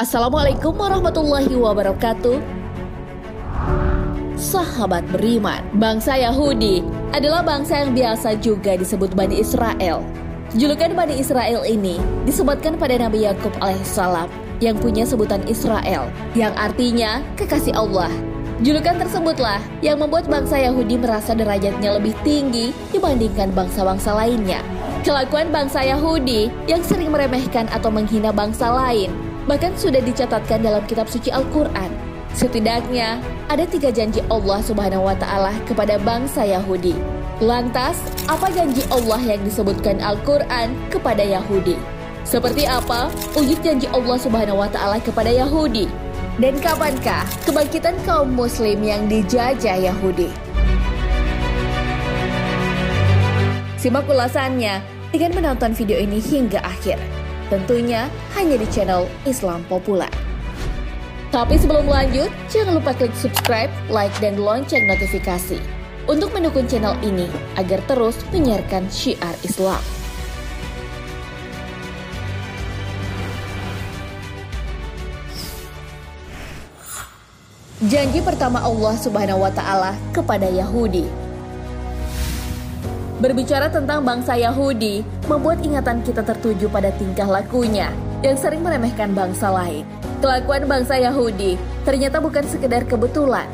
Assalamualaikum warahmatullahi wabarakatuh. Sahabat beriman, bangsa Yahudi adalah bangsa yang biasa juga disebut Bani Israel. Julukan Bani Israel ini disebutkan pada Nabi Yakub alaihissalam yang punya sebutan Israel, yang artinya kekasih Allah. Julukan tersebutlah yang membuat bangsa Yahudi merasa derajatnya lebih tinggi dibandingkan bangsa-bangsa lainnya. Kelakuan bangsa Yahudi yang sering meremehkan atau menghina bangsa lain bahkan sudah dicatatkan dalam kitab suci Al-Quran. Setidaknya ada tiga janji Allah Subhanahu wa Ta'ala kepada bangsa Yahudi. Lantas, apa janji Allah yang disebutkan Al-Quran kepada Yahudi? Seperti apa wujud janji Allah Subhanahu wa Ta'ala kepada Yahudi? Dan kapankah kebangkitan kaum Muslim yang dijajah Yahudi? Simak ulasannya dengan menonton video ini hingga akhir. Tentunya hanya di channel Islam Populer. Tapi sebelum lanjut, jangan lupa klik subscribe, like, dan lonceng notifikasi untuk mendukung channel ini agar terus menyiarkan syiar Islam. Janji pertama Allah Subhanahu wa taala kepada Yahudi Berbicara tentang bangsa Yahudi, membuat ingatan kita tertuju pada tingkah lakunya yang sering meremehkan bangsa lain. Kelakuan bangsa Yahudi ternyata bukan sekedar kebetulan,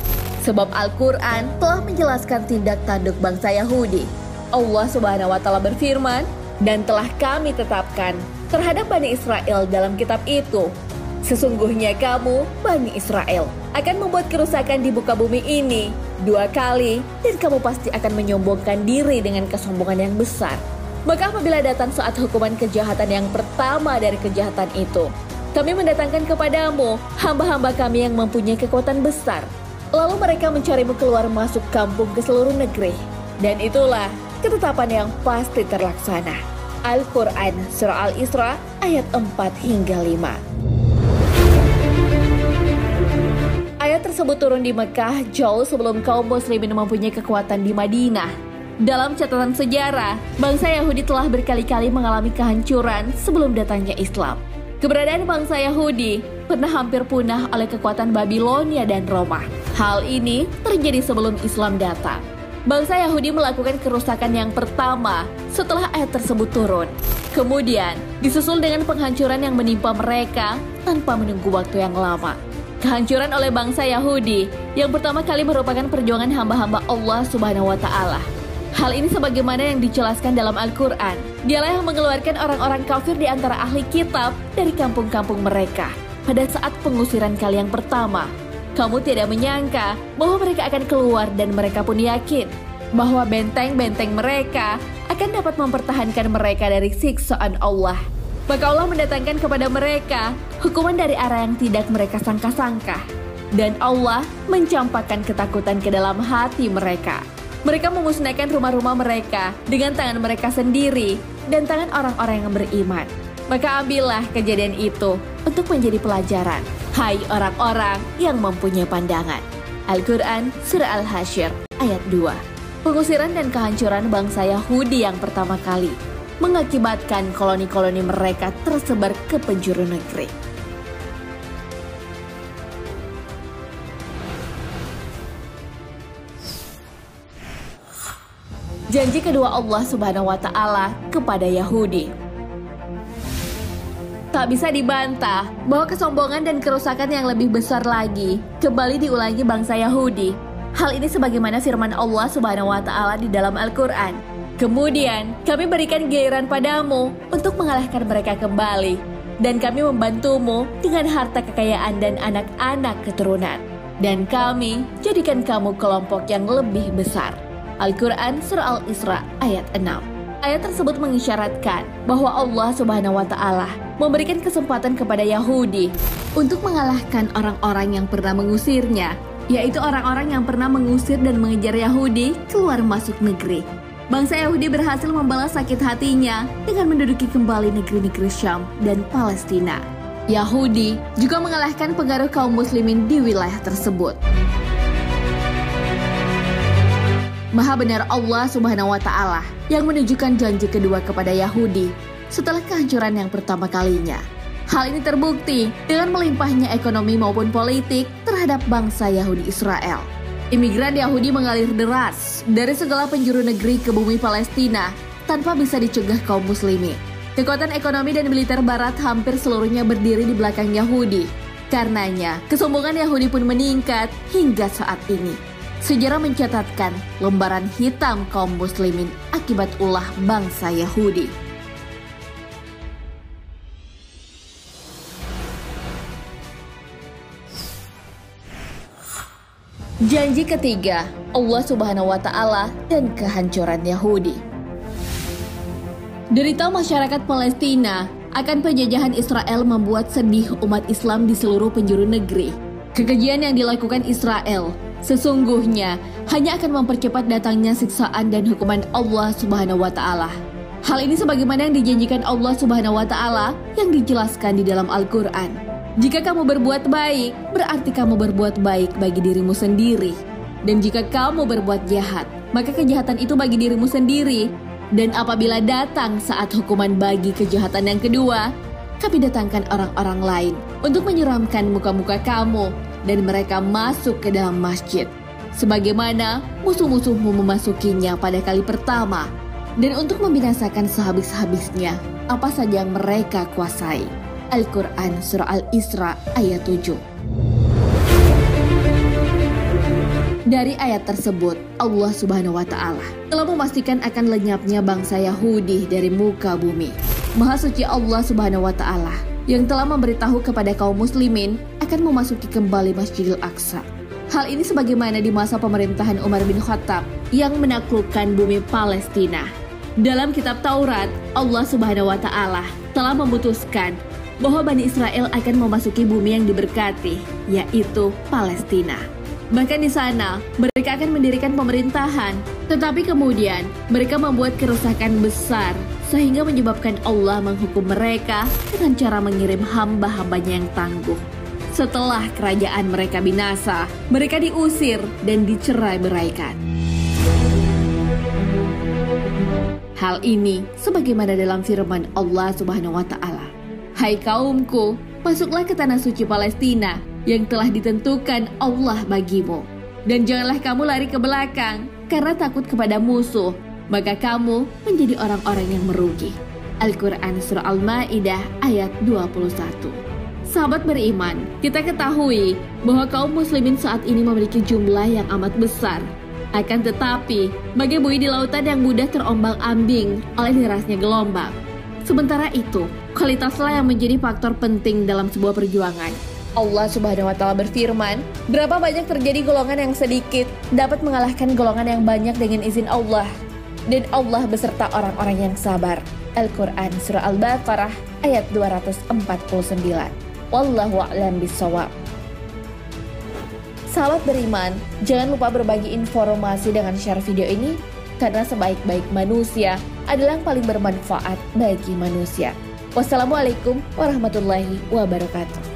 sebab Al-Quran telah menjelaskan tindak tanduk bangsa Yahudi. Allah Subhanahu wa Ta'ala berfirman, "Dan telah kami tetapkan terhadap Bani Israel dalam kitab itu Sesungguhnya kamu, Bani Israel, akan membuat kerusakan di muka bumi ini dua kali dan kamu pasti akan menyombongkan diri dengan kesombongan yang besar. Maka apabila datang saat hukuman kejahatan yang pertama dari kejahatan itu, kami mendatangkan kepadamu hamba-hamba kami yang mempunyai kekuatan besar. Lalu mereka mencarimu keluar masuk kampung ke seluruh negeri. Dan itulah ketetapan yang pasti terlaksana. Al-Quran Surah Al-Isra ayat 4 hingga 5. Tersebut turun di Mekah jauh sebelum kaum muslimin mempunyai kekuatan di Madinah. Dalam catatan sejarah, bangsa Yahudi telah berkali-kali mengalami kehancuran sebelum datangnya Islam. Keberadaan bangsa Yahudi pernah hampir punah oleh kekuatan Babilonia dan Roma. Hal ini terjadi sebelum Islam datang. Bangsa Yahudi melakukan kerusakan yang pertama setelah ayat tersebut turun. Kemudian, disusul dengan penghancuran yang menimpa mereka tanpa menunggu waktu yang lama. Kehancuran oleh bangsa Yahudi yang pertama kali merupakan perjuangan hamba-hamba Allah Subhanahu wa taala. Hal ini sebagaimana yang dijelaskan dalam Al-Qur'an. Dialah yang mengeluarkan orang-orang kafir di antara ahli kitab dari kampung-kampung mereka pada saat pengusiran kali yang pertama. Kamu tidak menyangka bahwa mereka akan keluar dan mereka pun yakin bahwa benteng-benteng mereka akan dapat mempertahankan mereka dari siksaan Allah. Maka Allah mendatangkan kepada mereka hukuman dari arah yang tidak mereka sangka-sangka. Dan Allah mencampakkan ketakutan ke dalam hati mereka. Mereka memusnahkan rumah-rumah mereka dengan tangan mereka sendiri dan tangan orang-orang yang beriman. Maka ambillah kejadian itu untuk menjadi pelajaran. Hai orang-orang yang mempunyai pandangan. Al-Quran Surah Al-Hashir ayat 2 Pengusiran dan kehancuran bangsa Yahudi yang pertama kali mengakibatkan koloni-koloni mereka tersebar ke penjuru negeri. Janji kedua Allah Subhanahu wa taala kepada Yahudi. Tak bisa dibantah bahwa kesombongan dan kerusakan yang lebih besar lagi kembali diulangi bangsa Yahudi. Hal ini sebagaimana firman Allah Subhanahu wa taala di dalam Al-Qur'an Kemudian kami berikan giliran padamu untuk mengalahkan mereka kembali. Dan kami membantumu dengan harta kekayaan dan anak-anak keturunan. Dan kami jadikan kamu kelompok yang lebih besar. Al-Quran Surah Al-Isra ayat 6 Ayat tersebut mengisyaratkan bahwa Allah Subhanahu wa Ta'ala memberikan kesempatan kepada Yahudi untuk mengalahkan orang-orang yang pernah mengusirnya, yaitu orang-orang yang pernah mengusir dan mengejar Yahudi keluar masuk negeri bangsa Yahudi berhasil membalas sakit hatinya dengan menduduki kembali negeri-negeri Syam dan Palestina. Yahudi juga mengalahkan pengaruh kaum muslimin di wilayah tersebut. Maha benar Allah Subhanahu wa taala yang menunjukkan janji kedua kepada Yahudi setelah kehancuran yang pertama kalinya. Hal ini terbukti dengan melimpahnya ekonomi maupun politik terhadap bangsa Yahudi Israel. Imigran Yahudi mengalir deras dari segala penjuru negeri ke bumi Palestina tanpa bisa dicegah kaum muslimin. Kekuatan ekonomi dan militer barat hampir seluruhnya berdiri di belakang Yahudi. Karenanya, kesombongan Yahudi pun meningkat hingga saat ini. Sejarah mencatatkan lembaran hitam kaum muslimin akibat ulah bangsa Yahudi. Janji ketiga, Allah Subhanahu wa taala dan kehancuran Yahudi. Derita masyarakat Palestina akan penjajahan Israel membuat sedih umat Islam di seluruh penjuru negeri. Kekejian yang dilakukan Israel sesungguhnya hanya akan mempercepat datangnya siksaan dan hukuman Allah Subhanahu wa taala. Hal ini sebagaimana yang dijanjikan Allah Subhanahu wa taala yang dijelaskan di dalam Al-Qur'an. Jika kamu berbuat baik, berarti kamu berbuat baik bagi dirimu sendiri. Dan jika kamu berbuat jahat, maka kejahatan itu bagi dirimu sendiri. Dan apabila datang saat hukuman bagi kejahatan yang kedua, kami datangkan orang-orang lain untuk menyeramkan muka-muka kamu dan mereka masuk ke dalam masjid. Sebagaimana musuh-musuhmu memasukinya pada kali pertama dan untuk membinasakan sehabis-habisnya apa saja yang mereka kuasai. Al-Quran Surah Al-Isra ayat 7. Dari ayat tersebut, Allah Subhanahu wa Ta'ala telah memastikan akan lenyapnya bangsa Yahudi dari muka bumi. Maha suci Allah Subhanahu wa Ta'ala yang telah memberitahu kepada kaum Muslimin akan memasuki kembali Masjidil Aqsa. Hal ini sebagaimana di masa pemerintahan Umar bin Khattab yang menaklukkan bumi Palestina. Dalam kitab Taurat, Allah Subhanahu wa Ta'ala telah memutuskan bahwa Bani Israel akan memasuki bumi yang diberkati, yaitu Palestina. Bahkan di sana, mereka akan mendirikan pemerintahan, tetapi kemudian mereka membuat kerusakan besar sehingga menyebabkan Allah menghukum mereka dengan cara mengirim hamba-hambanya yang tangguh. Setelah kerajaan mereka binasa, mereka diusir dan dicerai-beraikan. Hal ini sebagaimana dalam firman Allah Subhanahu wa taala. Hai kaumku, masuklah ke tanah suci Palestina yang telah ditentukan Allah bagimu. Dan janganlah kamu lari ke belakang karena takut kepada musuh, maka kamu menjadi orang-orang yang merugi. Al-Quran Surah Al-Ma'idah ayat 21 Sahabat beriman, kita ketahui bahwa kaum muslimin saat ini memiliki jumlah yang amat besar. Akan tetapi, bagai buih di lautan yang mudah terombang-ambing oleh derasnya gelombang. Sementara itu, kualitaslah yang menjadi faktor penting dalam sebuah perjuangan. Allah Subhanahu wa taala berfirman, "Berapa banyak terjadi golongan yang sedikit dapat mengalahkan golongan yang banyak dengan izin Allah." Dan Allah beserta orang-orang yang sabar. Al-Qur'an surah Al-Baqarah ayat 249. Wallahu a'lam bisawab. Sahabat beriman, jangan lupa berbagi informasi dengan share video ini karena sebaik-baik manusia adalah yang paling bermanfaat bagi manusia. Wassalamualaikum warahmatullahi wabarakatuh.